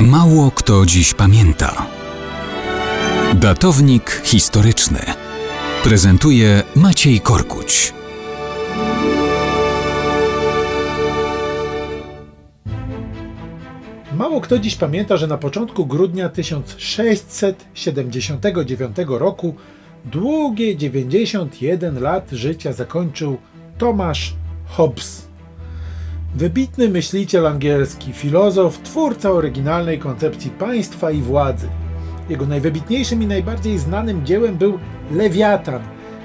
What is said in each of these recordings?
Mało kto dziś pamięta. Datownik historyczny prezentuje Maciej Korkuć. Mało kto dziś pamięta, że na początku grudnia 1679 roku długie 91 lat życia zakończył Tomasz Hobbes. Wybitny myśliciel angielski, filozof, twórca oryginalnej koncepcji państwa i władzy. Jego najwybitniejszym i najbardziej znanym dziełem był Lewiatan,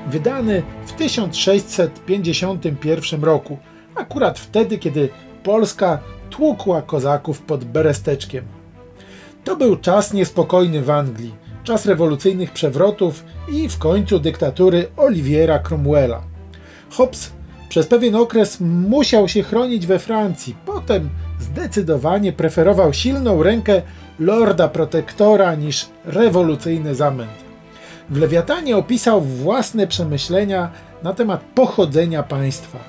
wydany w 1651 roku, akurat wtedy, kiedy Polska tłukła kozaków pod Beresteczkiem. To był czas niespokojny w Anglii, czas rewolucyjnych przewrotów i w końcu dyktatury Oliviera Cromwella. Hobbes przez pewien okres musiał się chronić we Francji, potem zdecydowanie preferował silną rękę lorda protektora niż rewolucyjny zamęt. W Lewiatanie opisał własne przemyślenia na temat pochodzenia państwa.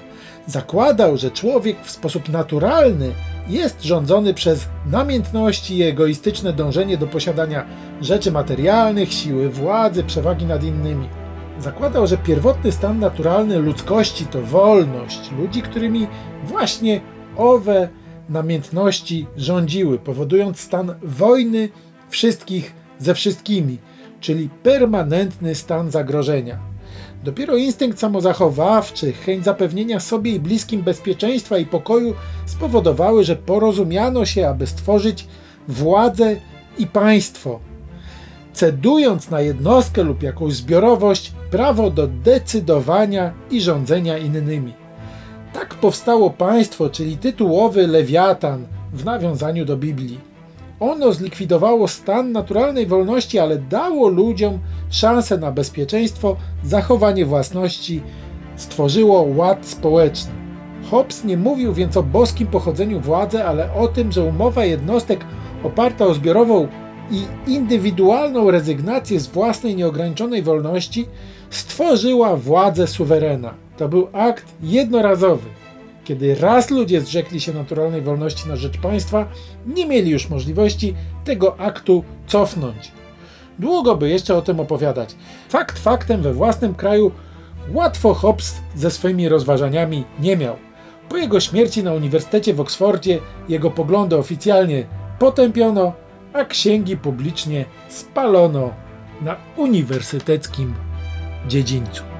Zakładał, że człowiek w sposób naturalny jest rządzony przez namiętności i egoistyczne dążenie do posiadania rzeczy materialnych, siły władzy, przewagi nad innymi. Zakładał, że pierwotny stan naturalny ludzkości to wolność ludzi, którymi właśnie owe namiętności rządziły, powodując stan wojny wszystkich ze wszystkimi, czyli permanentny stan zagrożenia. Dopiero instynkt samozachowawczy, chęć zapewnienia sobie i bliskim bezpieczeństwa i pokoju spowodowały, że porozumiano się, aby stworzyć władzę i państwo, cedując na jednostkę lub jakąś zbiorowość prawo do decydowania i rządzenia innymi. Tak powstało państwo, czyli tytułowy lewiatan w nawiązaniu do Biblii. Ono zlikwidowało stan naturalnej wolności, ale dało ludziom szansę na bezpieczeństwo, zachowanie własności, stworzyło ład społeczny. Hobbes nie mówił więc o boskim pochodzeniu władzy, ale o tym, że umowa jednostek oparta o zbiorową i indywidualną rezygnację z własnej nieograniczonej wolności stworzyła władzę suwerena. To był akt jednorazowy. Kiedy raz ludzie zrzekli się naturalnej wolności na rzecz państwa, nie mieli już możliwości tego aktu cofnąć. Długo by jeszcze o tym opowiadać. Fakt faktem we własnym kraju łatwo Hobbes ze swoimi rozważaniami nie miał. Po jego śmierci na Uniwersytecie w Oksfordzie jego poglądy oficjalnie potępiono, a księgi publicznie spalono na uniwersyteckim dziedzińcu.